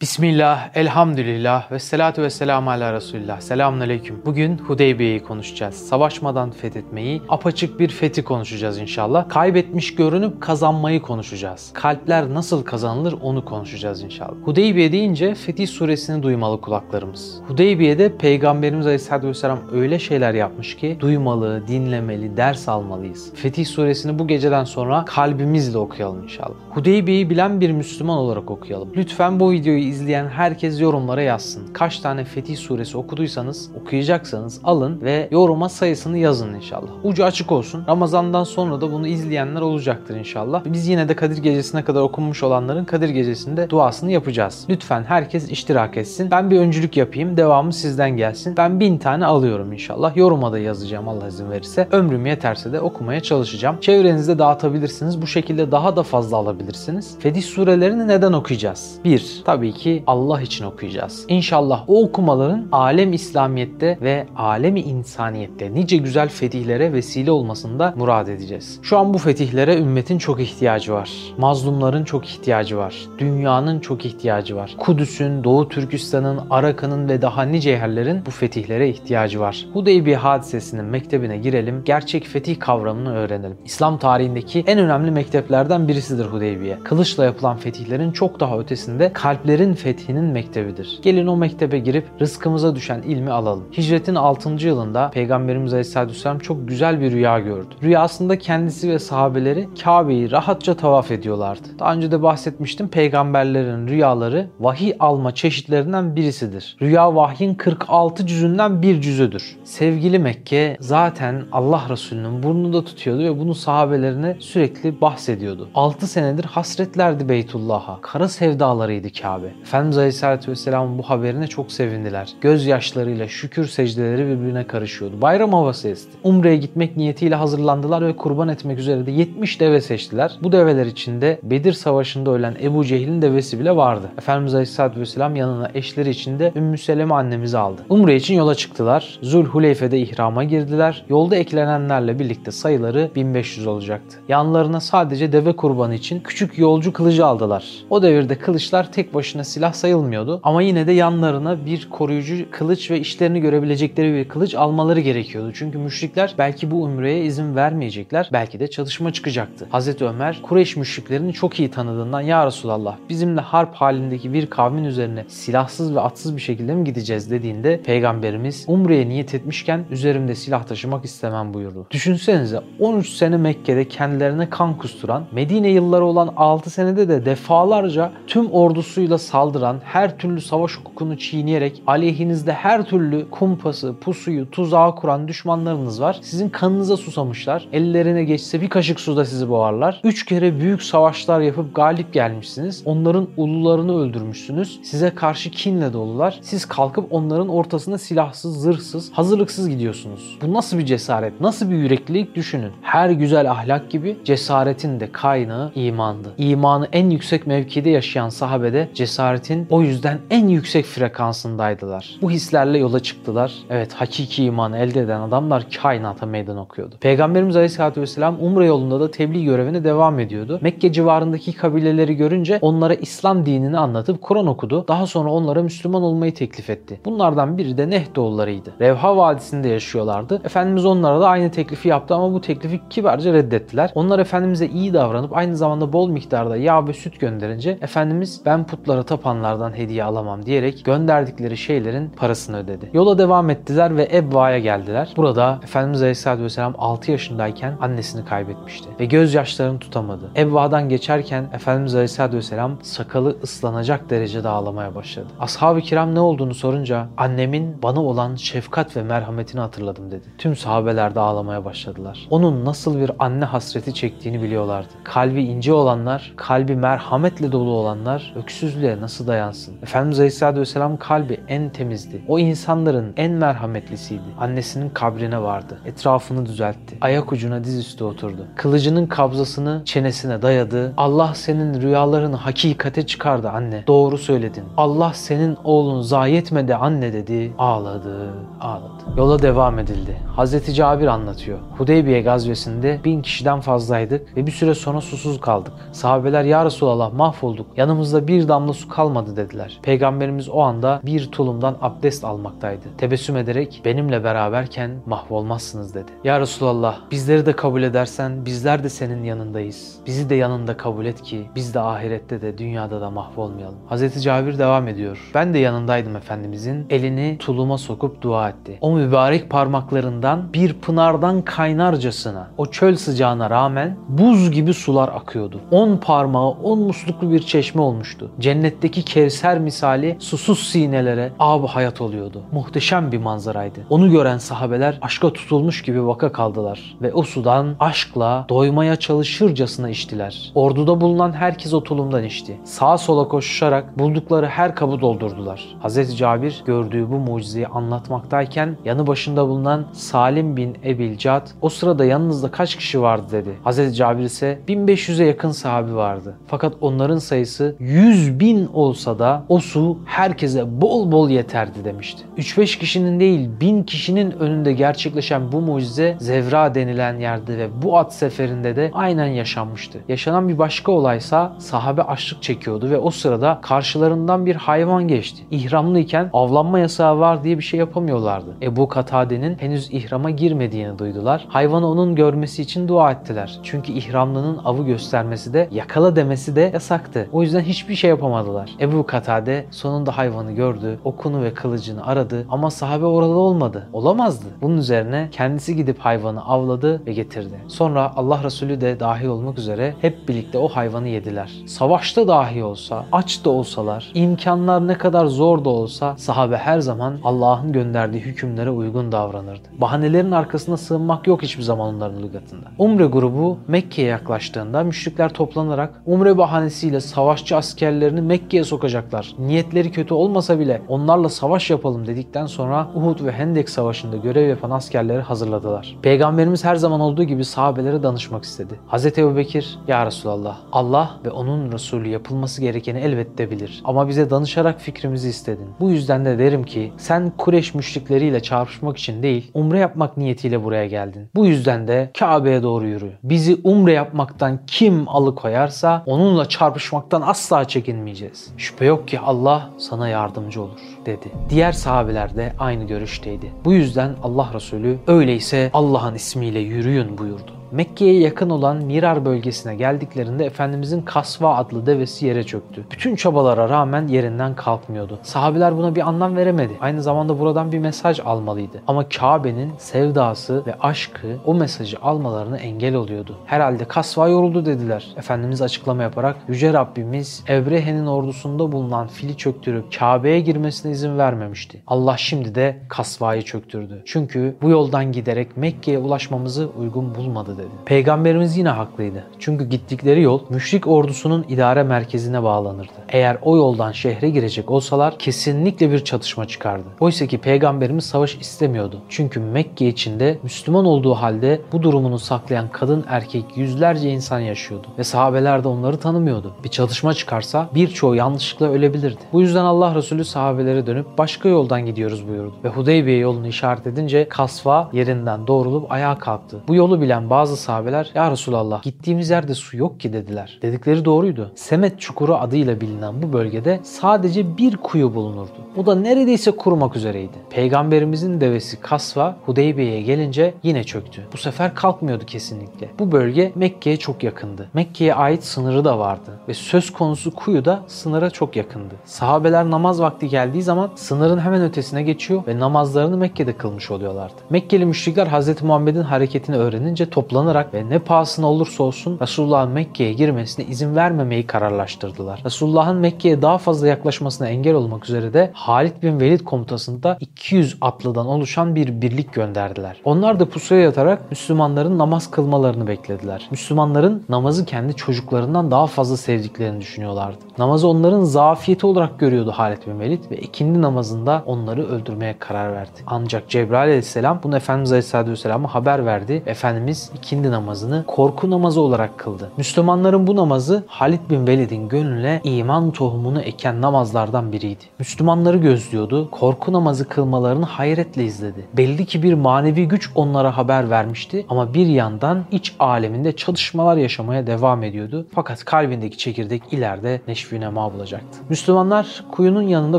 Bismillah, elhamdülillah ve salatu ve selamu ala Resulillah. Selamun aleyküm. Bugün Hudeybiye'yi konuşacağız. Savaşmadan fethetmeyi, apaçık bir fethi konuşacağız inşallah. Kaybetmiş görünüp kazanmayı konuşacağız. Kalpler nasıl kazanılır onu konuşacağız inşallah. Hudeybiye deyince Fetih suresini duymalı kulaklarımız. Hudeybiye'de Peygamberimiz Aleyhisselatü Vesselam öyle şeyler yapmış ki duymalı, dinlemeli, ders almalıyız. Fetih suresini bu geceden sonra kalbimizle okuyalım inşallah. Hudeybiye'yi bilen bir Müslüman olarak okuyalım. Lütfen bu videoyu izleyen herkes yorumlara yazsın. Kaç tane Fetih suresi okuduysanız, okuyacaksanız alın ve yoruma sayısını yazın inşallah. Ucu açık olsun. Ramazandan sonra da bunu izleyenler olacaktır inşallah. Biz yine de Kadir Gecesi'ne kadar okunmuş olanların Kadir Gecesi'nde duasını yapacağız. Lütfen herkes iştirak etsin. Ben bir öncülük yapayım. Devamı sizden gelsin. Ben bin tane alıyorum inşallah. Yoruma da yazacağım Allah izin verirse. Ömrüm yeterse de okumaya çalışacağım. Çevrenizde dağıtabilirsiniz. Bu şekilde daha da fazla alabilirsiniz. Fetih surelerini neden okuyacağız? Bir, tabii ki Allah için okuyacağız. İnşallah o okumaların alem İslamiyet'te ve alemi insaniyette nice güzel fetihlere vesile olmasında murad edeceğiz. Şu an bu fetihlere ümmetin çok ihtiyacı var. Mazlumların çok ihtiyacı var. Dünyanın çok ihtiyacı var. Kudüs'ün, Doğu Türkistan'ın, Araka'nın ve daha nice yerlerin bu fetihlere ihtiyacı var. Hudeybiye hadisesinin mektebine girelim. Gerçek fetih kavramını öğrenelim. İslam tarihindeki en önemli mekteplerden birisidir Hudeybiye. Kılıçla yapılan fetihlerin çok daha ötesinde kalplerin fethinin mektebidir. Gelin o mektebe girip rızkımıza düşen ilmi alalım. Hicretin 6. yılında Peygamberimiz Aleyhisselatü Vesselam çok güzel bir rüya gördü. Rüyasında kendisi ve sahabeleri Kabe'yi rahatça tavaf ediyorlardı. Daha önce de bahsetmiştim peygamberlerin rüyaları vahiy alma çeşitlerinden birisidir. Rüya vahyin 46 cüzünden bir cüzüdür. Sevgili Mekke zaten Allah Resulü'nün burnunda tutuyordu ve bunu sahabelerine sürekli bahsediyordu. 6 senedir hasretlerdi Beytullah'a. Kara sevdalarıydı Kabe. Efendimiz Aleyhisselatü Vesselam'ın bu haberine çok sevindiler. Gözyaşlarıyla şükür secdeleri birbirine karışıyordu. Bayram havası esti. Umre'ye gitmek niyetiyle hazırlandılar ve kurban etmek üzere de 70 deve seçtiler. Bu develer içinde Bedir Savaşı'nda ölen Ebu Cehil'in devesi bile vardı. Efendimiz Aleyhisselatü Vesselam yanına eşleri içinde Ümmü Seleme annemizi aldı. Umre için yola çıktılar. Zulhuleyfe'de ihrama girdiler. Yolda eklenenlerle birlikte sayıları 1500 olacaktı. Yanlarına sadece deve kurbanı için küçük yolcu kılıcı aldılar. O devirde kılıçlar tek başına silah sayılmıyordu ama yine de yanlarına bir koruyucu kılıç ve işlerini görebilecekleri bir kılıç almaları gerekiyordu. Çünkü müşrikler belki bu umreye izin vermeyecekler. Belki de çatışma çıkacaktı. Hazreti Ömer Kureyş müşriklerini çok iyi tanıdığından ya Resulallah bizimle harp halindeki bir kavmin üzerine silahsız ve atsız bir şekilde mi gideceğiz dediğinde peygamberimiz umreye niyet etmişken üzerimde silah taşımak istemem buyurdu. Düşünsenize 13 sene Mekke'de kendilerine kan kusturan, Medine yılları olan 6 senede de defalarca tüm ordusuyla saldıran, her türlü savaş hukukunu çiğneyerek aleyhinizde her türlü kumpası, pusuyu, tuzağı kuran düşmanlarınız var. Sizin kanınıza susamışlar. Ellerine geçse bir kaşık suda sizi boğarlar. Üç kere büyük savaşlar yapıp galip gelmişsiniz. Onların ulularını öldürmüşsünüz. Size karşı kinle dolular. Siz kalkıp onların ortasında silahsız, zırhsız, hazırlıksız gidiyorsunuz. Bu nasıl bir cesaret, nasıl bir yüreklilik düşünün. Her güzel ahlak gibi cesaretin de kaynağı imandı. İmanı en yüksek mevkide yaşayan sahabede cesaretin o yüzden en yüksek frekansındaydılar. Bu hislerle yola çıktılar. Evet hakiki imanı elde eden adamlar kainata meydan okuyordu. Peygamberimiz Aleyhisselatü Vesselam Umre yolunda da tebliğ görevine devam ediyordu. Mekke civarındaki kabileleri görünce onlara İslam dinini anlatıp Kur'an okudu. Daha sonra onlara Müslüman olmayı teklif etti. Bunlardan biri de Nehdoğullarıydı. Revha Vadisi'nde yaşıyorlardı. Efendimiz onlara da aynı teklifi yaptı ama bu teklifi kibarca reddettiler. Onlar Efendimiz'e iyi davranıp aynı zamanda bol miktarda yağ ve süt gönderince Efendimiz ben putlara tapanlardan hediye alamam diyerek gönderdikleri şeylerin parasını ödedi. Yola devam ettiler ve Ebva'ya geldiler. Burada Efendimiz Aleyhisselatü Vesselam 6 yaşındayken annesini kaybetmişti ve gözyaşlarını tutamadı. Ebva'dan geçerken Efendimiz Aleyhisselatü Vesselam sakalı ıslanacak derecede ağlamaya başladı. Ashab-ı kiram ne olduğunu sorunca annemin bana olan şefkat ve merhametini hatırladım dedi. Tüm sahabeler de ağlamaya başladılar. Onun nasıl bir anne hasreti çektiğini biliyorlardı. Kalbi ince olanlar, kalbi merhametle dolu olanlar öksüzlüğe nasıl dayansın? Efendimiz Aleyhisselatü Vesselam kalbi en temizdi. O insanların en merhametlisiydi. Annesinin kabrine vardı. Etrafını düzeltti. Ayak ucuna dizüstü oturdu. Kılıcının kabzasını çenesine dayadı. Allah senin rüyalarını hakikate çıkardı anne. Doğru söyledin. Allah senin oğlunu zayi etmedi anne dedi. Ağladı, ağladı. Yola devam edildi. Hazreti Cabir anlatıyor. Hudeybiye gazvesinde bin kişiden fazlaydık ve bir süre sonra susuz kaldık. Sahabeler ya Resulallah mahvolduk. Yanımızda bir damla su kalmadı dediler. Peygamberimiz o anda bir tulumdan abdest almaktaydı. Tebessüm ederek benimle beraberken mahvolmazsınız dedi. Ya Resulallah bizleri de kabul edersen bizler de senin yanındayız. Bizi de yanında kabul et ki biz de ahirette de dünyada da mahvolmayalım. Hazreti Cabir devam ediyor. Ben de yanındaydım Efendimizin. Elini tuluma sokup dua etti. O mübarek parmaklarından bir pınardan kaynarcasına o çöl sıcağına rağmen buz gibi sular akıyordu. On parmağı on musluklu bir çeşme olmuştu. Cennetteki Kevser misali susuz sinelere ab hayat oluyordu. Muhteşem bir manzaraydı. Onu gören sahabeler aşka tutulmuş gibi vaka kaldılar ve o sudan aşkla doymaya çalışırcasına içtiler. Orduda bulunan herkes o tulumdan içti. Sağa sola koşuşarak buldukları her kabı doldurdular. Hz. Cabir gördüğü bu mucizeyi anlatmaktayken yanı başında bulunan Salim bin Ebil Cad o sırada yanınızda kaç kişi vardı dedi. Hz. Cabir ise 1500'e yakın sahabi vardı. Fakat onların sayısı 100 bin olsa da o su herkese bol bol yeterdi demişti. 3-5 kişinin değil 1000 kişinin önünde gerçekleşen bu mucize Zevra denilen yerde ve bu at seferinde de aynen yaşanmıştı. Yaşanan bir başka olaysa sahabe açlık çekiyordu ve o sırada karşılarından bir hayvan geçti. İhramlıyken avlanma yasağı var diye bir şey yapamıyorlardı. Ebu Katade'nin henüz ihrama girmediğini duydular. Hayvanı onun görmesi için dua ettiler. Çünkü ihramlının avı göstermesi de yakala demesi de yasaktı. O yüzden hiçbir şey yapamadılar. Ebu Katade sonunda hayvanı gördü. Okunu ve kılıcını aradı ama sahabe orada olmadı. Olamazdı. Bunun üzerine kendisi gidip hayvanı avladı ve getirdi. Sonra Allah Resulü de dahil olmak üzere hep birlikte o hayvanı yediler. Savaşta dahi olsa, aç da olsalar, imkanlar ne kadar zor da olsa sahabe her zaman Allah'ın gönderdiği hükümlere uygun davranırdı. Bahanelerin arkasına sığınmak yok hiçbir zaman onların lügatında. Umre grubu Mekke'ye yaklaştığında müşrikler toplanarak umre bahanesiyle savaşçı askerlerini Mekke'ye sokacaklar. Niyetleri kötü olmasa bile onlarla savaş yapalım dedikten sonra Uhud ve Hendek Savaşı'nda görev yapan askerleri hazırladılar. Peygamberimiz her zaman olduğu gibi sahabelere danışmak istedi. Hz. Ebu Bekir, Ya Resulallah, Allah ve onun Resulü yapılması gerekeni elbette bilir. Ama bize danışarak fikrimizi istedin. Bu yüzden de derim ki sen Kureş müşrikleriyle çarpışmak için değil, umre yapmak niyetiyle buraya geldin. Bu yüzden de Kabe'ye doğru yürü. Bizi umre yapmaktan kim alıkoyarsa onunla çarpışmaktan asla çekinmeyeceğiz. Şüphe yok ki Allah sana yardımcı olur dedi. Diğer sahabeler de aynı görüşteydi. Bu yüzden Allah Resulü öyleyse Allah'ın ismiyle yürüyün buyurdu. Mekke'ye yakın olan Mirar bölgesine geldiklerinde Efendimizin Kasva adlı devesi yere çöktü. Bütün çabalara rağmen yerinden kalkmıyordu. Sahabiler buna bir anlam veremedi. Aynı zamanda buradan bir mesaj almalıydı. Ama Kabe'nin sevdası ve aşkı o mesajı almalarını engel oluyordu. Herhalde Kasva yoruldu dediler. Efendimiz açıklama yaparak Yüce Rabbimiz Evrehe'nin ordusunda bulunan fili çöktürüp Kabe'ye girmesine izin vermemişti. Allah şimdi de Kasva'yı çöktürdü. Çünkü bu yoldan giderek Mekke'ye ulaşmamızı uygun bulmadı dedi. Peygamberimiz yine haklıydı. Çünkü gittikleri yol müşrik ordusunun idare merkezine bağlanırdı. Eğer o yoldan şehre girecek olsalar kesinlikle bir çatışma çıkardı. Oysa ki peygamberimiz savaş istemiyordu. Çünkü Mekke içinde Müslüman olduğu halde bu durumunu saklayan kadın erkek yüzlerce insan yaşıyordu. Ve sahabeler de onları tanımıyordu. Bir çatışma çıkarsa birçoğu yanlışlıkla ölebilirdi. Bu yüzden Allah Resulü sahabelere dönüp başka yoldan gidiyoruz buyurdu. Ve Hudeybiye yolunu işaret edince Kasva yerinden doğrulup ayağa kalktı. Bu yolu bilen bazı sahabeler ya Resulallah gittiğimiz yerde su yok ki dediler. Dedikleri doğruydu. Semet Çukuru adıyla bilinen bu bölgede sadece bir kuyu bulunurdu. Bu da neredeyse kurumak üzereydi. Peygamberimizin devesi Kasva Hudeybiye'ye gelince yine çöktü. Bu sefer kalkmıyordu kesinlikle. Bu bölge Mekke'ye çok yakındı. Mekke'ye ait sınırı da vardı ve söz konusu kuyu da sınıra çok yakındı. Sahabeler namaz vakti geldiği zaman sınırın hemen ötesine geçiyor ve namazlarını Mekke'de kılmış oluyorlardı. Mekkeli müşrikler Hz. Muhammed'in hareketini öğrenince toplanarak ve ne pahasına olursa olsun Resulullah'ın Mekke'ye girmesine izin vermemeyi kararlaştırdılar. Resulullah'ın Mekke'ye daha fazla yaklaşmasına engel olmak üzere de Halid bin Velid komutasında 200 atlıdan oluşan bir birlik gönderdiler. Onlar da pusuya yatarak Müslümanların namaz kılmalarını beklediler. Müslümanların namazı kendi çocuklarından daha fazla sevdiklerini düşünüyorlardı. Namazı onların zafiyeti olarak görüyordu Halid bin Velid ve ikindi namazında onları öldürmeye karar verdi. Ancak Cebrail aleyhisselam bunu Efendimiz aleyhisselatü vesselam'a haber verdi. Efendimiz ikindi namazını korku namazı olarak kıldı. Müslümanların bu namazı Halid bin Velid'in gönlüne iman tohumunu eken namazlardan biriydi. Müslümanları gözlüyordu, korku namazı kılmalarını hayretle izledi. Belli ki bir manevi güç onlara haber vermişti ama bir yandan iç aleminde çalışmalar yaşamaya devam ediyordu. Fakat kalbindeki çekirdek ileride neşvi nema bulacaktı. Müslümanlar kuyunun yanında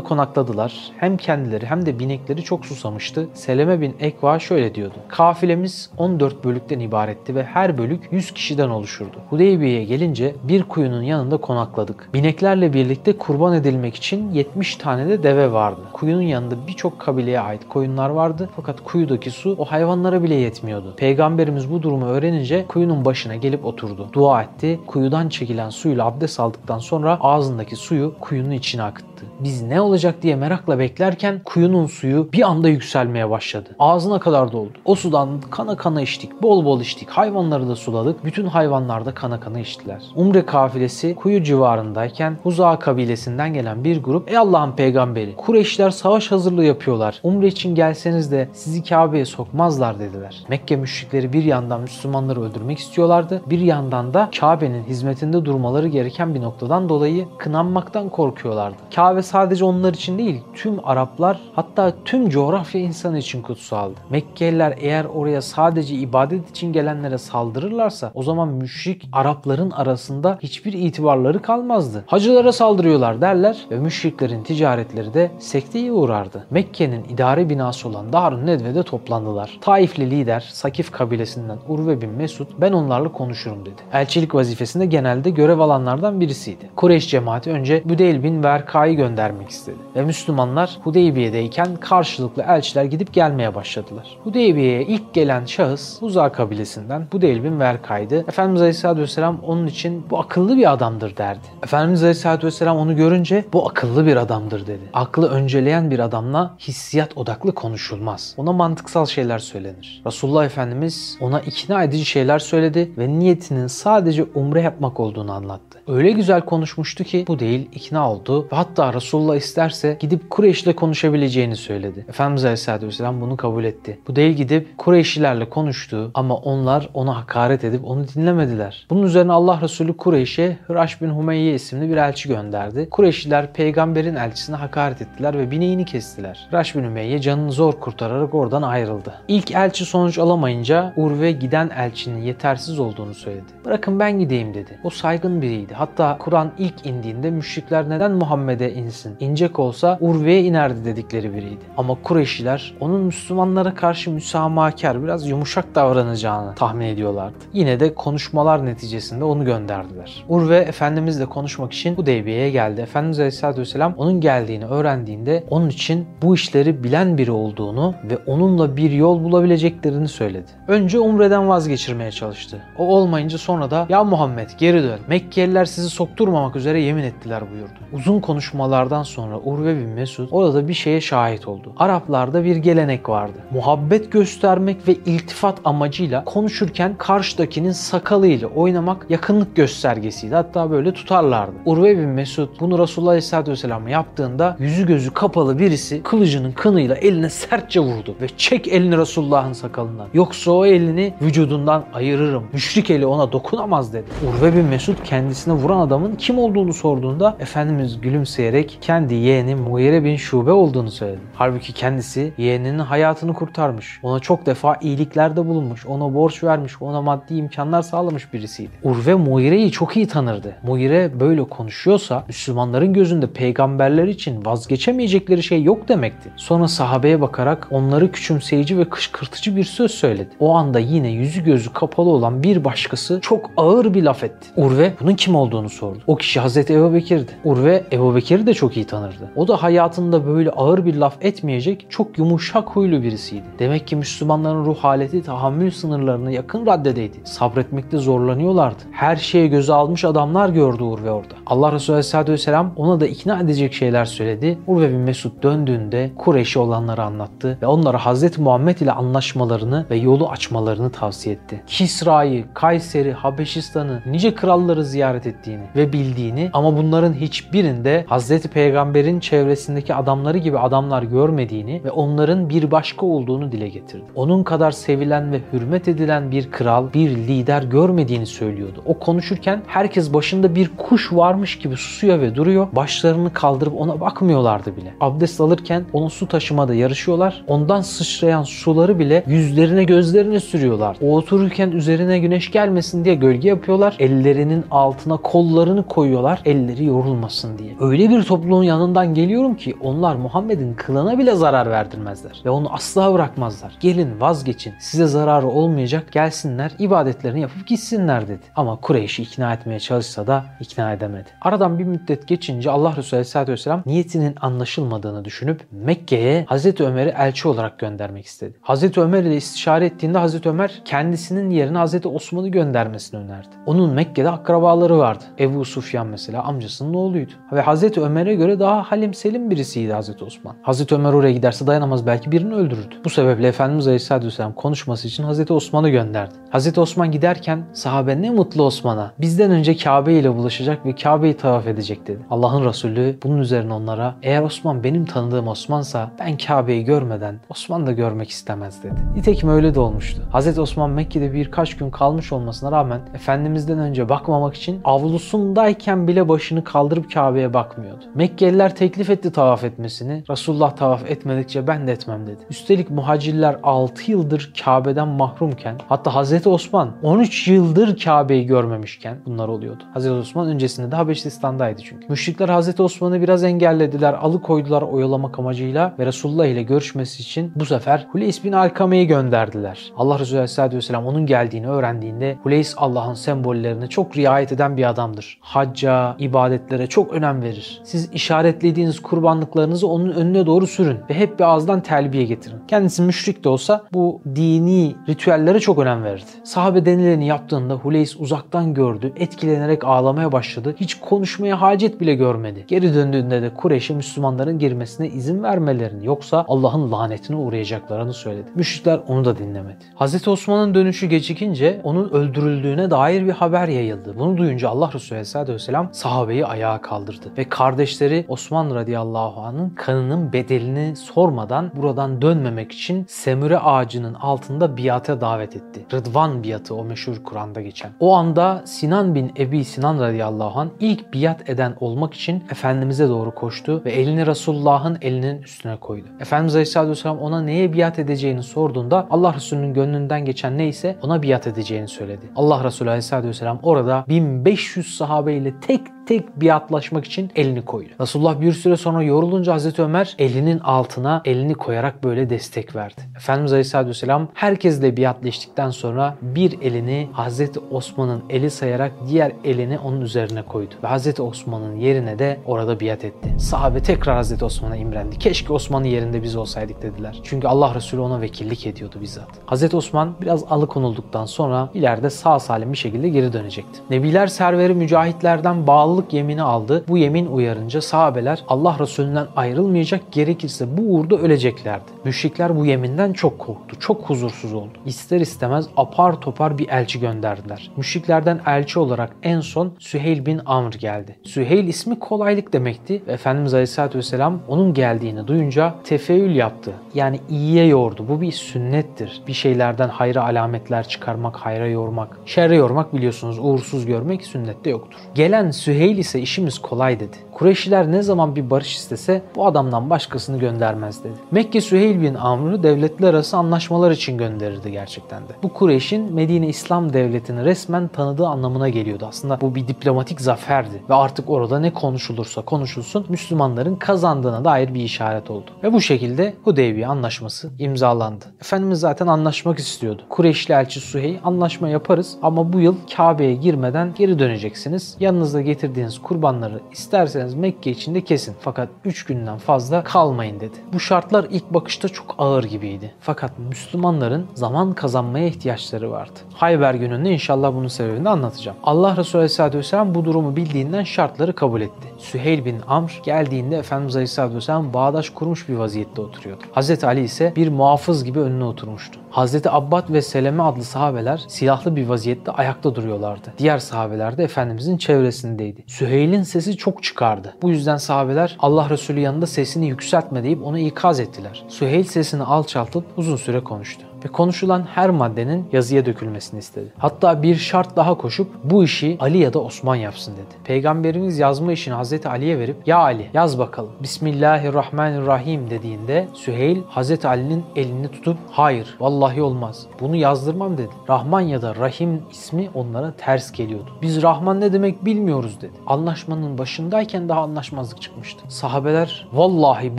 konakladılar. Hem kendileri hem de binekleri çok susamıştı. Seleme bin Ekva şöyle diyordu. Kafilemiz 14 bölükten ibaretti ve her bölük 100 kişiden oluşurdu. Hudeybiye'ye gelince bir kuyunun yanında konakladık. Bineklerle birlikte kurban edilmek için 70 tane de deve vardı. Kuyunun yanında birçok kabileye ait koyunlar vardı fakat kuyudaki su o hayvanlara bile yetmiyordu. Peygamberimiz bu durumu öğrenince kuyunun başına gelip oturdu. Dua etti. Kuyudan çekilen suyla abdest aldıktan sonra ağzındaki suyu kuyunun içine akıttı. Biz ne olacak diye merakla beklerken kuyunun suyu bir anda yükselmeye başladı. Ağzına kadar doldu. O sudan kana kana içtik. Bol bol içtik. Hayvanları da suladık. Bütün hayvanlar da kana kana içtiler. Umre kafilesi kuyu civarındayken Huza kabilesinden gelen bir grup Ey Allah'ın peygamberi Kureyşler savaş hazırlığı yapıyorlar. Umre için gelseniz de sizi Kabe'ye sokmazlar dediler. Mekke müşrikleri bir yandan Müslümanları öldürmek istiyorlardı. Bir yandan da Kabe'nin hizmetinde durmaları gereken bir noktadan dolayı kınanmaktan korkuyorlardı. Kabe sadece onlar için değil tüm Araplar hatta tüm coğrafya insanı için kutsaldı. Mekkeliler eğer oraya sadece ibadet için gelenlere saldırırlarsa o zaman müşrik Arapların arasında hiçbir itibarları kalmazdı. Hacılara saldırıyorlar derler ve müşriklerin ticaretleri de sekteye uğrardı. Mekke'nin idare binası olan Darun Nedve'de toplandılar. Taifli lider Sakif kabilesinden Urve bin Mesud ben onlarla konuşurum dedi. Elçilik vazifesinde genelde görev alanlardan birisiydi. Kureyş cemaati önce Büdeyl bin Verka'yı göndermek istedi. Ve Müslümanlar Hudeybiye'deyken karşılıklı elçiler gidip gelmeye başladılar. Hudeybiye'ye ilk gelen şahıs Huza kabilesinden Budeyl bin Verka'ydı. Efendimiz Aleyhisselatü Vesselam onun için bu akıllı bir adamdır derdi. Efendimiz Aleyhisselatü Vesselam onu görünce bu akıllı bir adamdır dedi. Aklı önceleyen bir adamla hissiyat odaklı konuşulmaz. Ona mantıksal şeyler söylenir. Resulullah Efendimiz ona ikna edici şeyler söyledi ve niyetinin sadece umre yapmak olduğunu anlattı. Öyle güzel konuşmuştu ki bu değil ikna oldu ve hatta Resulullah isterse gidip Kureyş'le konuşabileceğini söyledi. Efendimiz Aleyhisselatü Vesselam bunu kabul etti. Bu değil gidip Kureyşlilerle konuştu ama onlar ona hakaret edip onu dinlemediler. Bunun üzerine Allah Resulü Kureyş'e Hıraş bin Humeyye isimli bir elçi gönderdi. Kureyşliler peygamberin elçisine hakaret ettiler ve bineğini kestiler. Hıraş bin Humeyye canını zor kurtararak oradan ayrıldı. İlk elçi sonuç alamayınca Urve giden elçinin yetersiz olduğunu söyledi. Bırakın ben gideyim dedi. O saygın biriydi. Hatta Kur'an ilk indiğinde müşrikler neden Muhammed'e insin? İncek olsa Urve'ye inerdi dedikleri biriydi. Ama Kureyşliler onun Müslümanlara karşı müsamahakar, biraz yumuşak davranacağını tahmin ediyorlardı. Yine de konuşmalar neticesinde onu gönderdiler. Urve Efendimizle konuşmak için Hudeybiye'ye geldi. Efendimiz Aleyhisselatü Vesselam onun geldiğini öğrendiğinde onun için bu işleri bilen biri olduğunu ve onunla bir yol bulabileceklerini söyledi. Önce Umre'den vazgeçirmeye çalıştı. O olmayınca sonra da ya Muhammed geri dön. Mekkeliler sizi sokturmamak üzere yemin ettiler buyurdu. Uzun konuşmalardan sonra Urve bin Mesud orada bir şeye şahit oldu. Araplarda bir gelenek vardı. Muhabbet göstermek ve iltifat amacıyla konuşurken karşıdakinin sakalıyla oynamak yakınlık göstergesiydi. Hatta böyle tutarlardı. Urve bin Mesud bunu Resulullah Aleyhisselatü Vesselam yaptığında yüzü gözü kapalı birisi kılıcının kınıyla eline sertçe vurdu ve çek elini Resulullah'ın sakalından. Yoksa o elini vücudundan ayırırım. Müşrik eli ona dokunamaz dedi. Urve bin Mesud kendisine vuran adamın kim olduğunu sorduğunda Efendimiz gülümseyerek kendi yeğeni Mughire bin Şube olduğunu söyledi. Halbuki kendisi yeğeninin hayatını kurtarmış. Ona çok defa iyiliklerde bulunmuş. Ona borç vermiş. Ona maddi imkanlar sağlamış birisiydi. Urve Mughire'yi çok iyi tanırdı. Mughire böyle konuşuyorsa Müslümanların gözünde peygamberler için vazgeçemeyecekleri şey yok demekti. Sonra sahabeye bakarak onları küçümseyici ve kışkırtıcı bir söz söyledi. O anda yine yüzü gözü kapalı olan bir başkası çok ağır bir laf etti. Urve bunun kim olduğunu sordu. O kişi Hazreti Ebu Bekir'di. Urve Ebu Bekir'i de çok iyi tanırdı. O da hayatında böyle ağır bir laf etmeyecek çok yumuşak huylu birisiydi. Demek ki Müslümanların ruh haleti tahammül sınırlarına yakın raddedeydi. Sabretmekte zorlanıyorlardı. Her şeye göze almış adamlar gördü Urve orada. Allah Resulü Aleyhisselatü Vesselam ona da ikna edecek şeyler söyledi. Urve bin Mesud döndüğünde Kureyş'i olanları anlattı ve onlara Hazreti Muhammed ile anlaşmalarını ve yolu açmalarını tavsiye etti. Kisra'yı, Kayseri, Habeşistan'ı, nice kralları ziyaret fethettiğini ve bildiğini ama bunların hiçbirinde Hazreti Peygamber'in çevresindeki adamları gibi adamlar görmediğini ve onların bir başka olduğunu dile getirdi. Onun kadar sevilen ve hürmet edilen bir kral, bir lider görmediğini söylüyordu. O konuşurken herkes başında bir kuş varmış gibi susuyor ve duruyor. Başlarını kaldırıp ona bakmıyorlardı bile. Abdest alırken onun su taşımada yarışıyorlar. Ondan sıçrayan suları bile yüzlerine gözlerine sürüyorlar. O otururken üzerine güneş gelmesin diye gölge yapıyorlar. Ellerinin altına kollarını koyuyorlar. Elleri yorulmasın diye. Öyle bir topluluğun yanından geliyorum ki onlar Muhammed'in kılına bile zarar verdirmezler. Ve onu asla bırakmazlar. Gelin vazgeçin. Size zararı olmayacak. Gelsinler ibadetlerini yapıp gitsinler dedi. Ama Kureyş'i ikna etmeye çalışsa da ikna edemedi. Aradan bir müddet geçince Allah Resulü Aleyhisselatü Vesselam niyetinin anlaşılmadığını düşünüp Mekke'ye Hazreti Ömer'i elçi olarak göndermek istedi. Hazreti Ömer ile istişare ettiğinde Hazreti Ömer kendisinin yerine Hazreti Osman'ı göndermesini önerdi. Onun Mekke'de akrabaları vardı. Ebu Sufyan mesela amcasının oğluydu. Ve Hazreti Ömer'e göre daha halim selim birisiydi Hazreti Osman. Hazreti Ömer oraya giderse dayanamaz belki birini öldürürdü. Bu sebeple Efendimiz Aleyhisselatü Vesselam konuşması için Hazreti Osman'ı gönderdi. Hazreti Osman giderken sahabe ne mutlu Osman'a. Bizden önce Kabe ile buluşacak ve Kabe'yi tavaf edecek dedi. Allah'ın Resulü bunun üzerine onlara eğer Osman benim tanıdığım Osman'sa ben Kabe'yi görmeden Osman da görmek istemez dedi. Nitekim öyle de olmuştu. Hazreti Osman Mekke'de birkaç gün kalmış olmasına rağmen Efendimiz'den önce bakmamak için avlusundayken bile başını kaldırıp Kabe'ye bakmıyordu. Mekkeliler teklif etti tavaf etmesini. Resulullah tavaf etmedikçe ben de etmem dedi. Üstelik muhacirler 6 yıldır Kabe'den mahrumken hatta Hazreti Osman 13 yıldır Kabe'yi görmemişken bunlar oluyordu. Hazreti Osman öncesinde de Habeşistan'daydı çünkü. Müşrikler Hazreti Osman'ı biraz engellediler, alıkoydular oyalamak amacıyla ve Resulullah ile görüşmesi için bu sefer Huleys bin Alkame'yi gönderdiler. Allah Resulü Aleyhisselatü Vesselam onun geldiğini öğrendiğinde Huleys Allah'ın sembollerine çok riayet eden bir adamdır. Hacca, ibadetlere çok önem verir. Siz işaretlediğiniz kurbanlıklarınızı onun önüne doğru sürün ve hep bir ağızdan telbiye getirin. Kendisi müşrik de olsa bu dini ritüellere çok önem verirdi. Sahabe denileni yaptığında Huleys uzaktan gördü, etkilenerek ağlamaya başladı. Hiç konuşmaya hacet bile görmedi. Geri döndüğünde de Kureyş'e Müslümanların girmesine izin vermelerini yoksa Allah'ın lanetine uğrayacaklarını söyledi. Müşrikler onu da dinlemedi. Hz. Osman'ın dönüşü gecikince onun öldürüldüğüne dair bir haber yayıldı. Bunu duyunca Allah Resulü Aleyhisselatü Vesselam sahabeyi ayağa kaldırdı. Ve kardeşleri Osman radıyallahu anh'ın kanının bedelini sormadan buradan dönmemek için semüre ağacının altında biate davet etti. Rıdvan biatı o meşhur Kur'an'da geçen. O anda Sinan bin Ebi Sinan radıyallahu anh ilk biat eden olmak için Efendimiz'e doğru koştu ve elini Resulullah'ın elinin üstüne koydu. Efendimiz Aleyhisselatü Vesselam ona neye biat edeceğini sorduğunda Allah Resulü'nün gönlünden geçen neyse ona biat edeceğini söyledi. Allah Resulü Aleyhisselatü Vesselam orada 1500 sahabeyle tek tek biatlaşmak için elini koydu. Resulullah bir süre sonra yorulunca Hazreti Ömer elinin altına elini koyarak böyle destek verdi. Efendimiz Aleyhisselatü Vesselam herkesle biatleştikten sonra bir elini Hazreti Osman'ın eli sayarak diğer elini onun üzerine koydu. Ve Hazreti Osman'ın yerine de orada biat etti. Sahabe tekrar Hazreti Osman'a imrendi. Keşke Osman'ın yerinde biz olsaydık dediler. Çünkü Allah Resulü ona vekillik ediyordu bizzat. Hazreti Osman biraz alıkonulduktan sonra ileride sağ salim bir şekilde geri dönecekti. Nebiler serveri mücahitlerden bağlılık yemini aldı. Bu yemin uyarınca sahabeler Allah Resulünden ayrılmayacak gerekirse bu uğurda öleceklerdi. Müşrikler bu yeminden çok korktu. Çok huzursuz oldu. İster istemez apar topar bir elçi gönderdiler. Müşriklerden elçi olarak en son Süheyl bin Amr geldi. Süheyl ismi kolaylık demekti ve Efendimiz Aleyhisselatü Vesselam onun geldiğini duyunca tefeül yaptı. Yani iyiye yordu. Bu bir sünnettir. Bir şeylerden hayra alametler çıkarmak, hayra yormak. Şerre yormak biliyorsunuz uğursuz görmek sünnette yoktur. Gelen Süheyl ise işimiz kolay dedi. Kureyşliler ne zaman bir barış istese bu adamdan başkasını göndermez dedi. Mekke Süheyl bin Amr'ı devletler arası anlaşmalar için gönderirdi gerçekten de. Bu Kureyş'in Medine İslam Devleti'ni resmen tanıdığı anlamına geliyordu. Aslında bu bir diplomatik zaferdi ve artık orada ne konuşulursa konuşulsun Müslümanların kazandığına dair bir işaret oldu. Ve bu şekilde Hudeybiye anlaşması imzalandı. Efendimiz zaten anlaşmak istiyordu. Kureyşli elçi Süheyl anlaşma yaparız ama bu yıl Kabe'ye girmeden geri döneceksiniz. Yanınızda getirdiğiniz kurbanları isterseniz ederseniz Mekke içinde kesin. Fakat 3 günden fazla kalmayın dedi. Bu şartlar ilk bakışta çok ağır gibiydi. Fakat Müslümanların zaman kazanmaya ihtiyaçları vardı. Hayber gününde inşallah bunun sebebini anlatacağım. Allah Resulü Aleyhisselatü Vesselam bu durumu bildiğinden şartları kabul etti. Süheyl bin Amr geldiğinde Efendimiz Aleyhisselatü Vesselam bağdaş kurmuş bir vaziyette oturuyordu. Hazreti Ali ise bir muhafız gibi önüne oturmuştu. Hazreti Abbad ve Seleme adlı sahabeler silahlı bir vaziyette ayakta duruyorlardı. Diğer sahabeler de Efendimizin çevresindeydi. Süheyl'in sesi çok çıkardı. Bu yüzden sahabeler Allah Resulü yanında sesini yükseltme deyip onu ikaz ettiler. Süheyl sesini alçaltıp uzun süre konuştu ve konuşulan her maddenin yazıya dökülmesini istedi. Hatta bir şart daha koşup bu işi Ali ya da Osman yapsın dedi. Peygamberimiz yazma işini Hazreti Ali'ye verip ya Ali yaz bakalım Bismillahirrahmanirrahim dediğinde Süheyl Hazreti Ali'nin elini tutup hayır vallahi olmaz bunu yazdırmam dedi. Rahman ya da Rahim ismi onlara ters geliyordu. Biz Rahman ne demek bilmiyoruz dedi. Anlaşmanın başındayken daha anlaşmazlık çıkmıştı. Sahabeler vallahi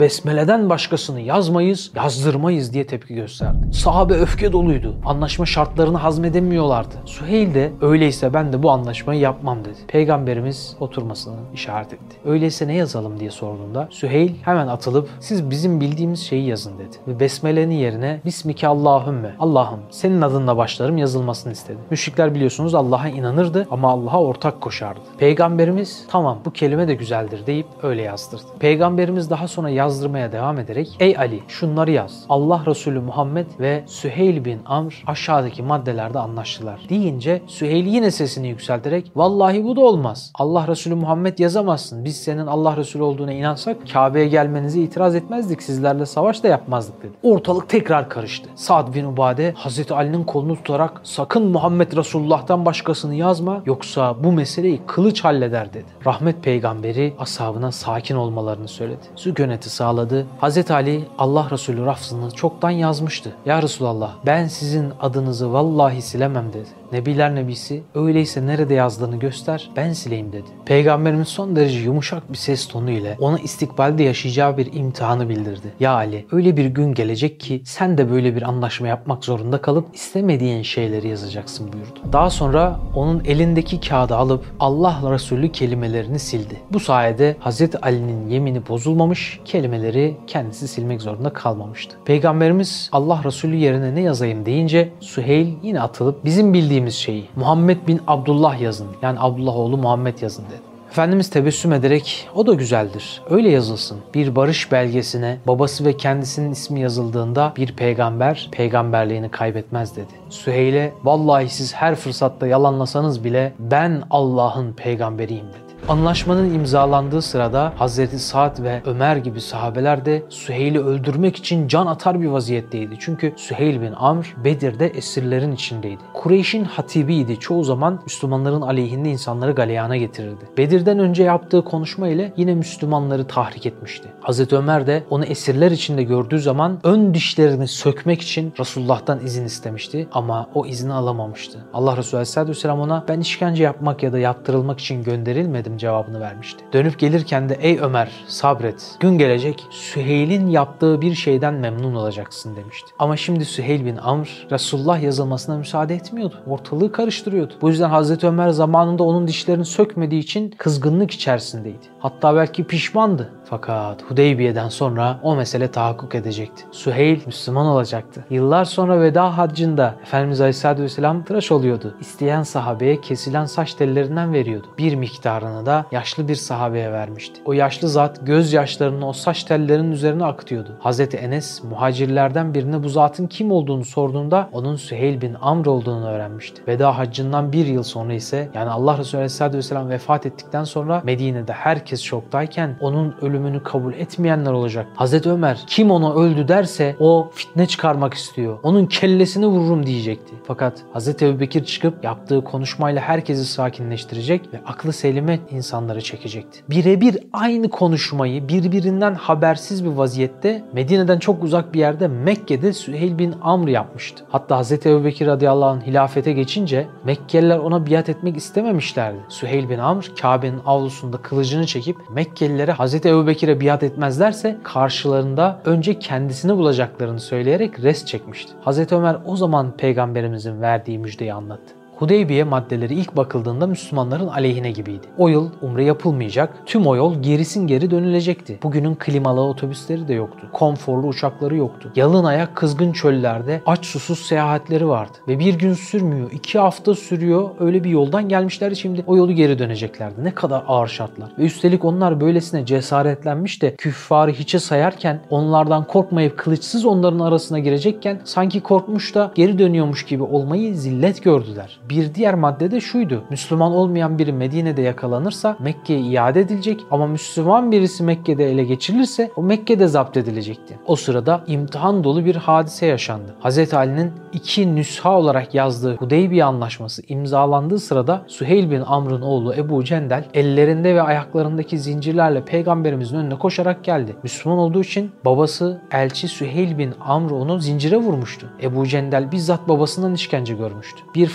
besmeleden başkasını yazmayız yazdırmayız diye tepki gösterdi. Sahabe öfke doluydu. Anlaşma şartlarını hazmedemiyorlardı. Süheyl de öyleyse ben de bu anlaşmayı yapmam dedi. Peygamberimiz oturmasını işaret etti. Öyleyse ne yazalım diye sorduğunda Süheyl hemen atılıp siz bizim bildiğimiz şeyi yazın dedi. Ve besmelenin yerine Bismike Allahümme Allah'ım senin adınla başlarım yazılmasını istedi. Müşrikler biliyorsunuz Allah'a inanırdı ama Allah'a ortak koşardı. Peygamberimiz tamam bu kelime de güzeldir deyip öyle yazdırdı. Peygamberimiz daha sonra yazdırmaya devam ederek ey Ali şunları yaz. Allah Resulü Muhammed ve Süheyl bin Amr aşağıdaki maddelerde anlaştılar. Deyince Süheyl yine sesini yükselterek vallahi bu da olmaz. Allah Resulü Muhammed yazamazsın. Biz senin Allah Resulü olduğuna inansak Kabe'ye gelmenize itiraz etmezdik. Sizlerle savaş da yapmazdık dedi. Ortalık tekrar karıştı. Sa'd bin Ubade Hazreti Ali'nin kolunu tutarak sakın Muhammed Resulullah'tan başkasını yazma yoksa bu meseleyi kılıç halleder dedi. Rahmet peygamberi ashabına sakin olmalarını söyledi. Sükuneti sağladı. Hazreti Ali Allah Resulü rafzını çoktan yazmıştı. Ya Resulallah ben sizin adınızı vallahi silemem dedi. Nebiler Nebisi öyleyse nerede yazdığını göster ben sileyim dedi. Peygamberimiz son derece yumuşak bir ses tonu ile ona istikbalde yaşayacağı bir imtihanı bildirdi. Ya Ali öyle bir gün gelecek ki sen de böyle bir anlaşma yapmak zorunda kalıp istemediğin şeyleri yazacaksın buyurdu. Daha sonra onun elindeki kağıdı alıp Allah Resulü kelimelerini sildi. Bu sayede Hz. Ali'nin yemini bozulmamış, kelimeleri kendisi silmek zorunda kalmamıştı. Peygamberimiz Allah Resulü yerine ne yazayım deyince Süheyl yine atılıp bizim bildiğimiz şeyi Muhammed bin Abdullah yazın yani Abdullah oğlu Muhammed yazın dedi. Efendimiz tebessüm ederek o da güzeldir. Öyle yazılsın. Bir barış belgesine babası ve kendisinin ismi yazıldığında bir peygamber peygamberliğini kaybetmez dedi. Süheyl'e vallahi siz her fırsatta yalanlasanız bile ben Allah'ın peygamberiyim dedi. Anlaşmanın imzalandığı sırada Hazreti Sa'd ve Ömer gibi sahabeler de Süheyl'i öldürmek için can atar bir vaziyetteydi. Çünkü Süheyl bin Amr Bedir'de esirlerin içindeydi. Kureyş'in hatibiydi. Çoğu zaman Müslümanların aleyhinde insanları galeyana getirirdi. Bedir'den önce yaptığı konuşma ile yine Müslümanları tahrik etmişti. Hazreti Ömer de onu esirler içinde gördüğü zaman ön dişlerini sökmek için Resulullah'tan izin istemişti ama o izni alamamıştı. Allah Resulü Aleyhisselatü Vesselam ona ben işkence yapmak ya da yaptırılmak için gönderilmedim cevabını vermişti. Dönüp gelirken de ey Ömer sabret gün gelecek Süheyl'in yaptığı bir şeyden memnun olacaksın demişti. Ama şimdi Süheyl bin Amr Resulullah yazılmasına müsaade etmiyordu. Ortalığı karıştırıyordu. Bu yüzden Hazreti Ömer zamanında onun dişlerini sökmediği için kızgınlık içerisindeydi. Hatta belki pişmandı. Fakat Hudeybiye'den sonra o mesele tahakkuk edecekti. Süheyl Müslüman olacaktı. Yıllar sonra veda haccında Efendimiz Aleyhisselatü Vesselam tıraş oluyordu. İsteyen sahabeye kesilen saç tellerinden veriyordu. Bir miktarını da yaşlı bir sahabeye vermişti. O yaşlı zat gözyaşlarını o saç tellerinin üzerine akıtıyordu. Hazreti Enes muhacirlerden birine bu zatın kim olduğunu sorduğunda onun Süheyl bin Amr olduğunu öğrenmişti. Veda haccından bir yıl sonra ise yani Allah Resulü Aleyhisselatü Vesselam vefat ettikten sonra Medine'de herkes şoktayken onun ölümünü kabul etmeyenler olacak. Hazreti Ömer kim ona öldü derse o fitne çıkarmak istiyor. Onun kellesini vururum diyecekti. Fakat Hazreti Ebubekir çıkıp yaptığı konuşmayla herkesi sakinleştirecek ve aklı selime insanları çekecekti. Birebir aynı konuşmayı birbirinden habersiz bir vaziyette Medine'den çok uzak bir yerde Mekke'de Süheyl bin Amr yapmıştı. Hatta Hazreti Ebubekir radıyallahu anh hilafete geçince Mekkeliler ona biat etmek istememişlerdi. Süheyl bin Amr Kabe'nin avlusunda kılıcını çekip Mekkelilere Hazreti Ebubekir'e biat etmezlerse karşılarında önce kendisini bulacaklarını söyleyerek res çekmişti. Hazreti Ömer o zaman peygamberimizin verdiği müjdeyi anlattı. Hudeybiye maddeleri ilk bakıldığında Müslümanların aleyhine gibiydi. O yıl umre yapılmayacak, tüm o yol gerisin geri dönülecekti. Bugünün klimalı otobüsleri de yoktu. Konforlu uçakları yoktu. Yalın ayak kızgın çöllerde aç susuz seyahatleri vardı. Ve bir gün sürmüyor, iki hafta sürüyor. Öyle bir yoldan gelmişler şimdi o yolu geri döneceklerdi. Ne kadar ağır şartlar. Ve üstelik onlar böylesine cesaretlenmiş de küffarı hiçe sayarken onlardan korkmayıp kılıçsız onların arasına girecekken sanki korkmuş da geri dönüyormuş gibi olmayı zillet gördüler. Bir diğer madde de şuydu. Müslüman olmayan biri Medine'de yakalanırsa Mekke'ye iade edilecek ama Müslüman birisi Mekke'de ele geçirilirse o Mekke'de zapt edilecekti. O sırada imtihan dolu bir hadise yaşandı. Hz. Ali'nin iki nüsha olarak yazdığı Hudeybiye Anlaşması imzalandığı sırada Süheyl bin Amr'ın oğlu Ebu Cendel ellerinde ve ayaklarındaki zincirlerle peygamberimizin önüne koşarak geldi. Müslüman olduğu için babası elçi Süheyl bin Amr onu zincire vurmuştu. Ebu Cendel bizzat babasından işkence görmüştü. Bir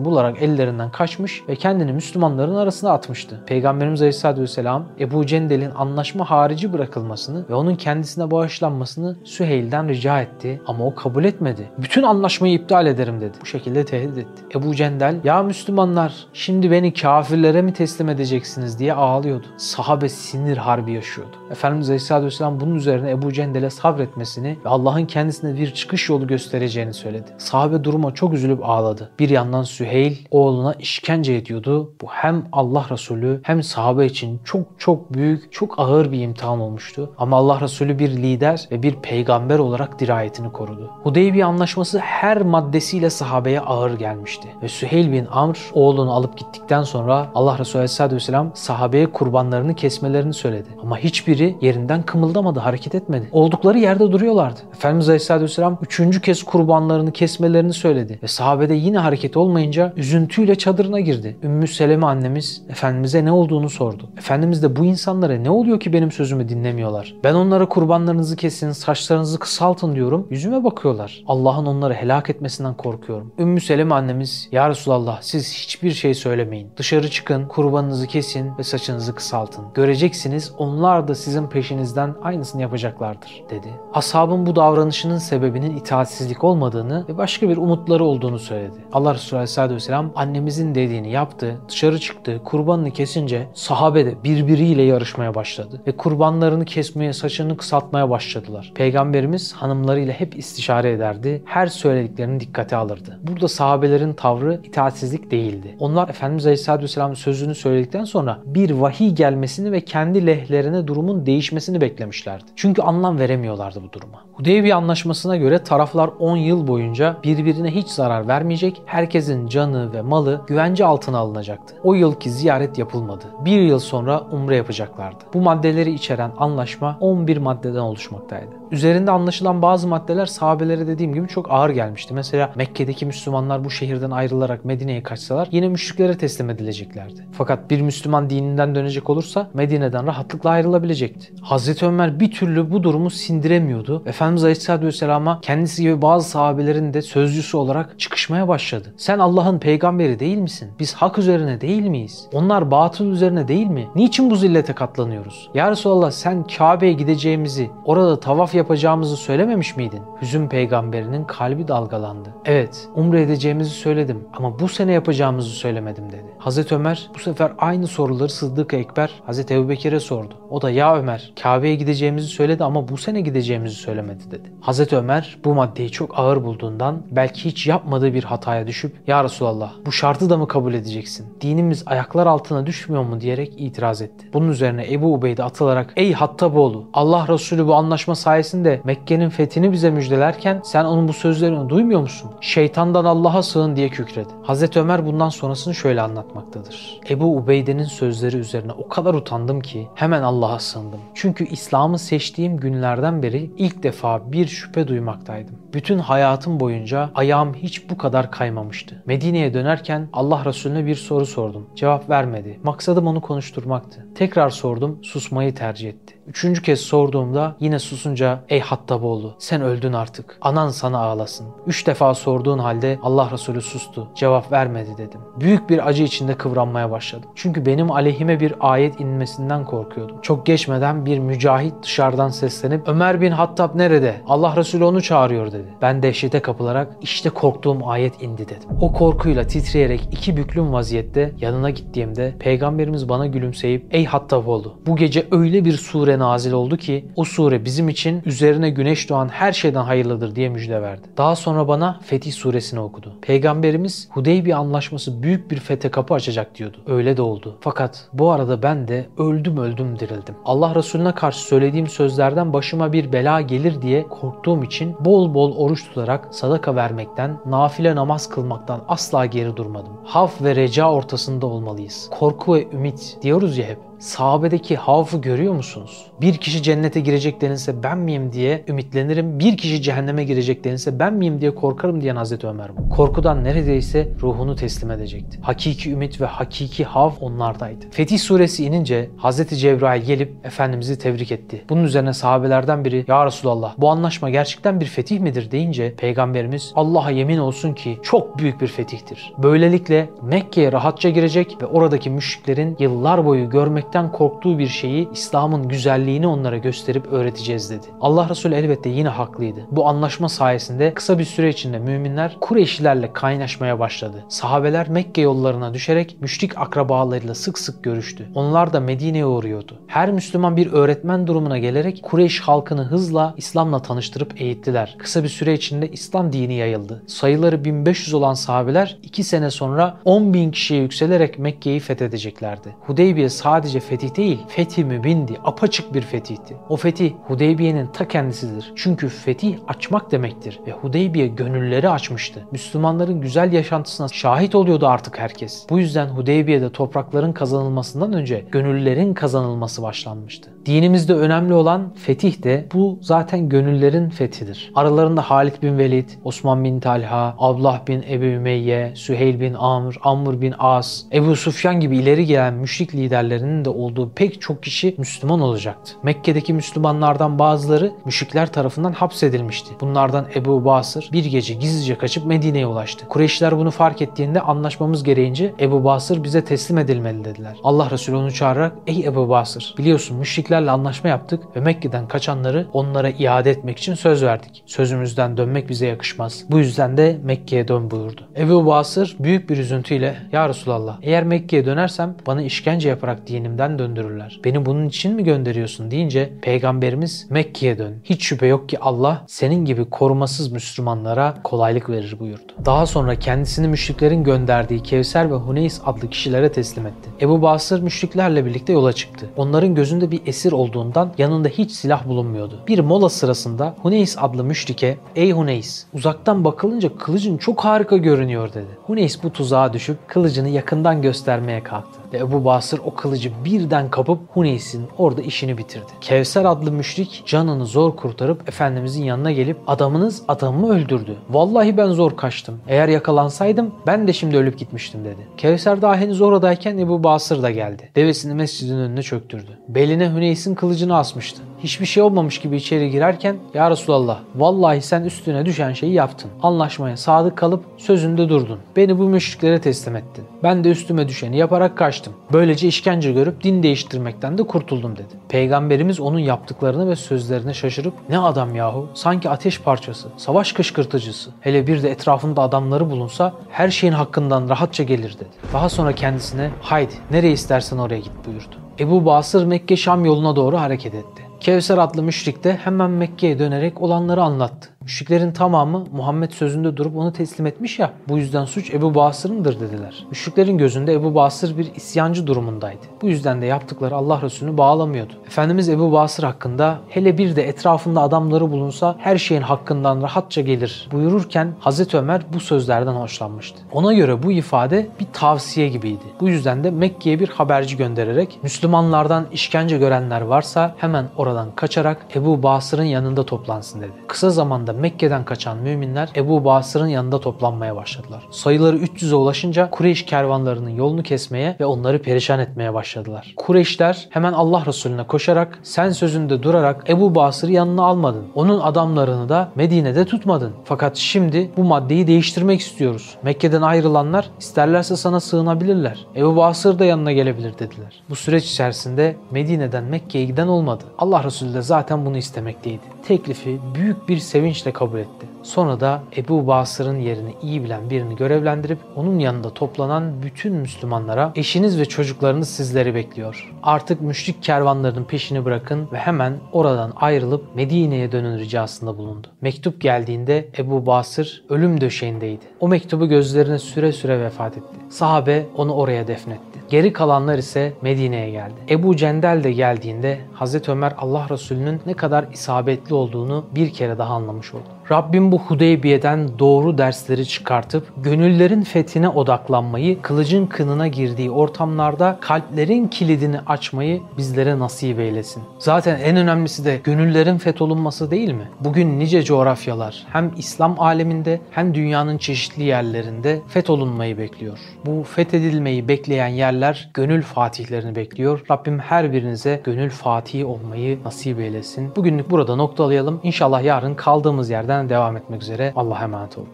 fırsatını bularak ellerinden kaçmış ve kendini Müslümanların arasına atmıştı. Peygamberimiz Aleyhisselatü Vesselam Ebu Cendel'in anlaşma harici bırakılmasını ve onun kendisine bağışlanmasını Süheyl'den rica etti ama o kabul etmedi. Bütün anlaşmayı iptal ederim dedi. Bu şekilde tehdit etti. Ebu Cendel ya Müslümanlar şimdi beni kafirlere mi teslim edeceksiniz diye ağlıyordu. Sahabe sinir harbi yaşıyordu. Efendimiz Aleyhisselatü Vesselam bunun üzerine Ebu Cendel'e sabretmesini ve Allah'ın kendisine bir çıkış yolu göstereceğini söyledi. Sahabe duruma çok üzülüp ağladı. Bir yandan Süheyl oğluna işkence ediyordu. Bu hem Allah Resulü hem sahabe için çok çok büyük, çok ağır bir imtihan olmuştu. Ama Allah Resulü bir lider ve bir peygamber olarak dirayetini korudu. Hudeybiye anlaşması her maddesiyle sahabeye ağır gelmişti. Ve Süheyl bin Amr oğlunu alıp gittikten sonra Allah Resulü Aleyhisselatü Vesselam sahabeye kurbanlarını kesmelerini söyledi. Ama hiçbiri yerinden kımıldamadı, hareket etmedi. Oldukları yerde duruyorlardı. Efendimiz Aleyhisselatü Vesselam üçüncü kez kurbanlarını kesmelerini söyledi. Ve sahabede yine hareket olmayınca üzüntüyle çadırına girdi. Ümmü Seleme annemiz Efendimiz'e ne olduğunu sordu. Efendimiz de bu insanlara ne oluyor ki benim sözümü dinlemiyorlar? Ben onlara kurbanlarınızı kesin, saçlarınızı kısaltın diyorum. Yüzüme bakıyorlar. Allah'ın onları helak etmesinden korkuyorum. Ümmü Seleme annemiz Ya Resulallah siz hiçbir şey söylemeyin. Dışarı çıkın, kurbanınızı kesin ve saçınızı kısaltın. Göreceksiniz onlar da sizin peşinizden aynısını yapacaklardır dedi. Ashabın bu davranışının sebebinin itaatsizlik olmadığını ve başka bir umutları olduğunu söyledi. Allah Resulü Aleyhisselatü Vesselam annemizin dediğini yaptı, dışarı çıktı, kurbanını kesince sahabe de birbiriyle yarışmaya başladı ve kurbanlarını kesmeye, saçını kısaltmaya başladılar. Peygamberimiz hanımlarıyla hep istişare ederdi, her söylediklerini dikkate alırdı. Burada sahabelerin tavrı itaatsizlik değildi. Onlar Efendimiz Aleyhisselatü Vesselam'ın sözünü söyledikten sonra bir vahiy gelmesini ve kendi lehlerine durumun değişmesini beklemişlerdi. Çünkü anlam veremiyorlardı bu duruma. Hudeybiye Anlaşması'na göre taraflar 10 yıl boyunca birbirine hiç zarar vermeyecek, herkesin canı ve malı güvence altına alınacaktı. O yılki ziyaret yapılmadı. Bir yıl sonra umre yapacaklardı. Bu maddeleri içeren anlaşma 11 maddeden oluşmaktaydı. Üzerinde anlaşılan bazı maddeler sahabelere dediğim gibi çok ağır gelmişti. Mesela Mekke'deki Müslümanlar bu şehirden ayrılarak Medine'ye kaçsalar yine müşriklere teslim edileceklerdi. Fakat bir Müslüman dininden dönecek olursa Medine'den rahatlıkla ayrılabilecekti. Hazreti Ömer bir türlü bu durumu sindiremiyordu. Efendimiz Aleyhisselatü Vesselam'a kendisi gibi bazı sahabelerin de sözcüsü olarak çıkışmaya başladı. Sen Allah'ın peygamberi değil misin? Biz hak üzerine değil miyiz? Onlar batıl üzerine değil mi? Niçin bu zillete katlanıyoruz? Ya Resulallah sen Kabe'ye gideceğimizi, orada tavaf yapacağımızı söylememiş miydin? Hüzün peygamberinin kalbi dalgalandı. Evet, umre edeceğimizi söyledim ama bu sene yapacağımızı söylemedim dedi. Hazreti Ömer bu sefer aynı soruları Sıddık Ekber Hazreti Ebubekir'e sordu. O da ya Ömer Kabe'ye gideceğimizi söyledi ama bu sene gideceğimizi söylemedi dedi. Hazreti Ömer bu maddeyi çok ağır bulduğundan belki hiç yapmadığı bir hataya düşüp ya Resulallah bu şartı da mı kabul edeceksin? Dinimiz ayaklar altına düşmüyor mu diyerek itiraz etti. Bunun üzerine Ebu Ubeyde atılarak ey Hattaboğlu Allah Resulü bu anlaşma sayesinde Mekke'nin fethini bize müjdelerken sen onun bu sözlerini duymuyor musun? Şeytandan Allah'a sığın diye kükredi. Hazreti Ömer bundan sonrasını şöyle anlatmaktadır. Ebu Ubeyde'nin sözleri üzerine o kadar utandım ki hemen Allah'a sığındım. Çünkü İslam'ı seçtiğim günlerden beri ilk defa bir şüphe duymaktaydım. Bütün hayatım boyunca ayağım hiç bu kadar kaymamıştı. Medine'ye dönerken Allah Resulüne bir soru sordum. Cevap vermedi. Maksadım onu konuşturmaktı. Tekrar sordum, susmayı tercih etti. Üçüncü kez sorduğumda yine susunca ey Hattaboğlu sen öldün artık. Anan sana ağlasın. Üç defa sorduğun halde Allah Resulü sustu. Cevap vermedi dedim. Büyük bir acı içinde kıvranmaya başladım. Çünkü benim aleyhime bir ayet inmesinden korkuyordum. Çok geçmeden bir mücahit dışarıdan seslenip Ömer bin Hattab nerede? Allah Resulü onu çağırıyor dedi. Ben dehşete kapılarak işte korktuğum ayet indi dedim. O korkuyla titreyerek iki büklüm vaziyette yanına gittiğimde peygamberimiz bana gülümseyip ey Hattaboğlu bu gece öyle bir sure nazil oldu ki o sure bizim için üzerine güneş doğan her şeyden hayırlıdır diye müjde verdi. Daha sonra bana Fetih suresini okudu. Peygamberimiz Hudeybiye anlaşması büyük bir fete kapı açacak diyordu. Öyle de oldu. Fakat bu arada ben de öldüm öldüm dirildim. Allah Resulüne karşı söylediğim sözlerden başıma bir bela gelir diye korktuğum için bol bol oruç tutarak sadaka vermekten, nafile namaz kılmaktan asla geri durmadım. Haf ve reca ortasında olmalıyız. Korku ve ümit diyoruz ya hep sahabedeki havfı görüyor musunuz? Bir kişi cennete girecek denilse ben miyim diye ümitlenirim. Bir kişi cehenneme girecek denilse ben miyim diye korkarım diyen Hazreti Ömer bu. Korkudan neredeyse ruhunu teslim edecekti. Hakiki ümit ve hakiki hav onlardaydı. Fetih suresi inince Hazreti Cebrail gelip Efendimiz'i tebrik etti. Bunun üzerine sahabelerden biri Ya Resulallah bu anlaşma gerçekten bir fetih midir deyince Peygamberimiz Allah'a yemin olsun ki çok büyük bir fetihtir. Böylelikle Mekke'ye rahatça girecek ve oradaki müşriklerin yıllar boyu görmek görmekten korktuğu bir şeyi İslam'ın güzelliğini onlara gösterip öğreteceğiz dedi. Allah Resulü elbette yine haklıydı. Bu anlaşma sayesinde kısa bir süre içinde müminler Kureyşlilerle kaynaşmaya başladı. Sahabeler Mekke yollarına düşerek müşrik akrabalarıyla sık sık görüştü. Onlar da Medine'ye uğruyordu. Her Müslüman bir öğretmen durumuna gelerek Kureyş halkını hızla İslam'la tanıştırıp eğittiler. Kısa bir süre içinde İslam dini yayıldı. Sayıları 1500 olan sahabeler 2 sene sonra 10 bin kişiye yükselerek Mekke'yi fethedeceklerdi. Hudeybiye sadece sadece fetih değil, fetih mübindi, apaçık bir fetihti. O fetih Hudeybiye'nin ta kendisidir. Çünkü fetih açmak demektir ve Hudeybiye gönülleri açmıştı. Müslümanların güzel yaşantısına şahit oluyordu artık herkes. Bu yüzden Hudeybiye'de toprakların kazanılmasından önce gönüllerin kazanılması başlanmıştı. Dinimizde önemli olan fetih de bu zaten gönüllerin fethidir. Aralarında Halid bin Velid, Osman bin Talha, Ablah bin Ebu Ümeyye, Süheyl bin Amr, Amr bin As, Ebu Sufyan gibi ileri gelen müşrik liderlerinin de olduğu pek çok kişi Müslüman olacaktı. Mekke'deki Müslümanlardan bazıları müşrikler tarafından hapsedilmişti. Bunlardan Ebu Basır bir gece gizlice kaçıp Medine'ye ulaştı. Kureyşler bunu fark ettiğinde anlaşmamız gereğince Ebu Basır bize teslim edilmeli dediler. Allah Resulü onu çağırarak ey Ebu Basır biliyorsun müşriklerle anlaşma yaptık ve Mekke'den kaçanları onlara iade etmek için söz verdik. Sözümüzden dönmek bize yakışmaz. Bu yüzden de Mekke'ye dön buyurdu. Ebu Basır büyük bir üzüntüyle Ya Resulallah eğer Mekke'ye dönersem bana işkence yaparak dinimden elimden döndürürler. Beni bunun için mi gönderiyorsun deyince peygamberimiz Mekke'ye dön. Hiç şüphe yok ki Allah senin gibi korumasız Müslümanlara kolaylık verir buyurdu. Daha sonra kendisini müşriklerin gönderdiği Kevser ve Huneys adlı kişilere teslim etti. Ebu Basır müşriklerle birlikte yola çıktı. Onların gözünde bir esir olduğundan yanında hiç silah bulunmuyordu. Bir mola sırasında Huneys adlı müşrike ''Ey Huneys, uzaktan bakılınca kılıcın çok harika görünüyor.'' dedi. Huneys bu tuzağa düşüp kılıcını yakından göstermeye kalktı ve Ebu Basır o kılıcı birden kapıp Huneys'in orada işini bitirdi. Kevser adlı müşrik canını zor kurtarıp Efendimizin yanına gelip adamınız adamımı öldürdü. Vallahi ben zor kaçtım. Eğer yakalansaydım ben de şimdi ölüp gitmiştim dedi. Kevser daha henüz oradayken Ebu Basır da geldi. Devesini mescidin önüne çöktürdü. Beline Hüneys'in kılıcını asmıştı. Hiçbir şey olmamış gibi içeri girerken Ya Resulallah vallahi sen üstüne düşen şeyi yaptın. Anlaşmaya sadık kalıp sözünde durdun. Beni bu müşriklere teslim ettin. Ben de üstüme düşeni yaparak kaçtım. Böylece işkence görüp din değiştirmekten de kurtuldum dedi. Peygamberimiz onun yaptıklarını ve sözlerine şaşırıp ne adam yahu sanki ateş parçası, savaş kışkırtıcısı. Hele bir de etrafında adamları bulunsa her şeyin hakkından rahatça gelir dedi. Daha sonra kendisine haydi nereye istersen oraya git buyurdu. Ebu Basır Mekke Şam yoluna doğru hareket etti. Kevser adlı müşrik de hemen Mekke'ye dönerek olanları anlattı. Müşriklerin tamamı Muhammed sözünde durup onu teslim etmiş ya bu yüzden suç Ebu Basır'ındır dediler. Müşriklerin gözünde Ebu Basır bir isyancı durumundaydı. Bu yüzden de yaptıkları Allah Resulü'nü bağlamıyordu. Efendimiz Ebu Basır hakkında hele bir de etrafında adamları bulunsa her şeyin hakkından rahatça gelir buyururken Hazreti Ömer bu sözlerden hoşlanmıştı. Ona göre bu ifade bir tavsiye gibiydi. Bu yüzden de Mekke'ye bir haberci göndererek Müslümanlardan işkence görenler varsa hemen oradan kaçarak Ebu Basır'ın yanında toplansın dedi. Kısa zamanda Mekke'den kaçan müminler Ebu Basır'ın yanında toplanmaya başladılar. Sayıları 300'e ulaşınca Kureyş kervanlarının yolunu kesmeye ve onları perişan etmeye başladılar. Kureyşler hemen Allah Resulüne koşarak sen sözünde durarak Ebu Basır'ı yanına almadın. Onun adamlarını da Medine'de tutmadın. Fakat şimdi bu maddeyi değiştirmek istiyoruz. Mekke'den ayrılanlar isterlerse sana sığınabilirler. Ebu Basır da yanına gelebilir dediler. Bu süreç içerisinde Medine'den Mekke'ye giden olmadı. Allah Resulü de zaten bunu istemekteydi. Teklifi büyük bir sevinçle kabul etti. Sonra da Ebu Basır'ın yerini iyi bilen birini görevlendirip onun yanında toplanan bütün Müslümanlara eşiniz ve çocuklarınız sizleri bekliyor. Artık müşrik kervanlarının peşini bırakın ve hemen oradan ayrılıp Medine'ye dönün ricasında bulundu. Mektup geldiğinde Ebu Basır ölüm döşeğindeydi. O mektubu gözlerine süre süre vefat etti. Sahabe onu oraya defnetti. Geri kalanlar ise Medine'ye geldi. Ebu Cendel de geldiğinde Hazreti Ömer Allah Resulü'nün ne kadar isabetli olduğunu bir kere daha anlamış oldu. Rabbim bu Hudeybiye'den doğru dersleri çıkartıp gönüllerin fethine odaklanmayı, kılıcın kınına girdiği ortamlarda kalplerin kilidini açmayı bizlere nasip eylesin. Zaten en önemlisi de gönüllerin fetholunması değil mi? Bugün nice coğrafyalar hem İslam aleminde hem dünyanın çeşitli yerlerinde fetholunmayı bekliyor. Bu fethedilmeyi bekleyen yerler gönül fatihlerini bekliyor. Rabbim her birinize gönül fatihi olmayı nasip eylesin. Bugünlük burada noktalayalım. İnşallah yarın kaldığımız yerden devam etmek üzere. Allah'a emanet olun.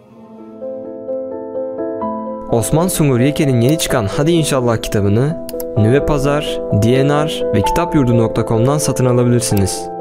Osman Sungur Yeke'nin yeni çıkan Hadi İnşallah kitabını Nüve Pazar, DNR ve kitapyurdu.com'dan satın alabilirsiniz.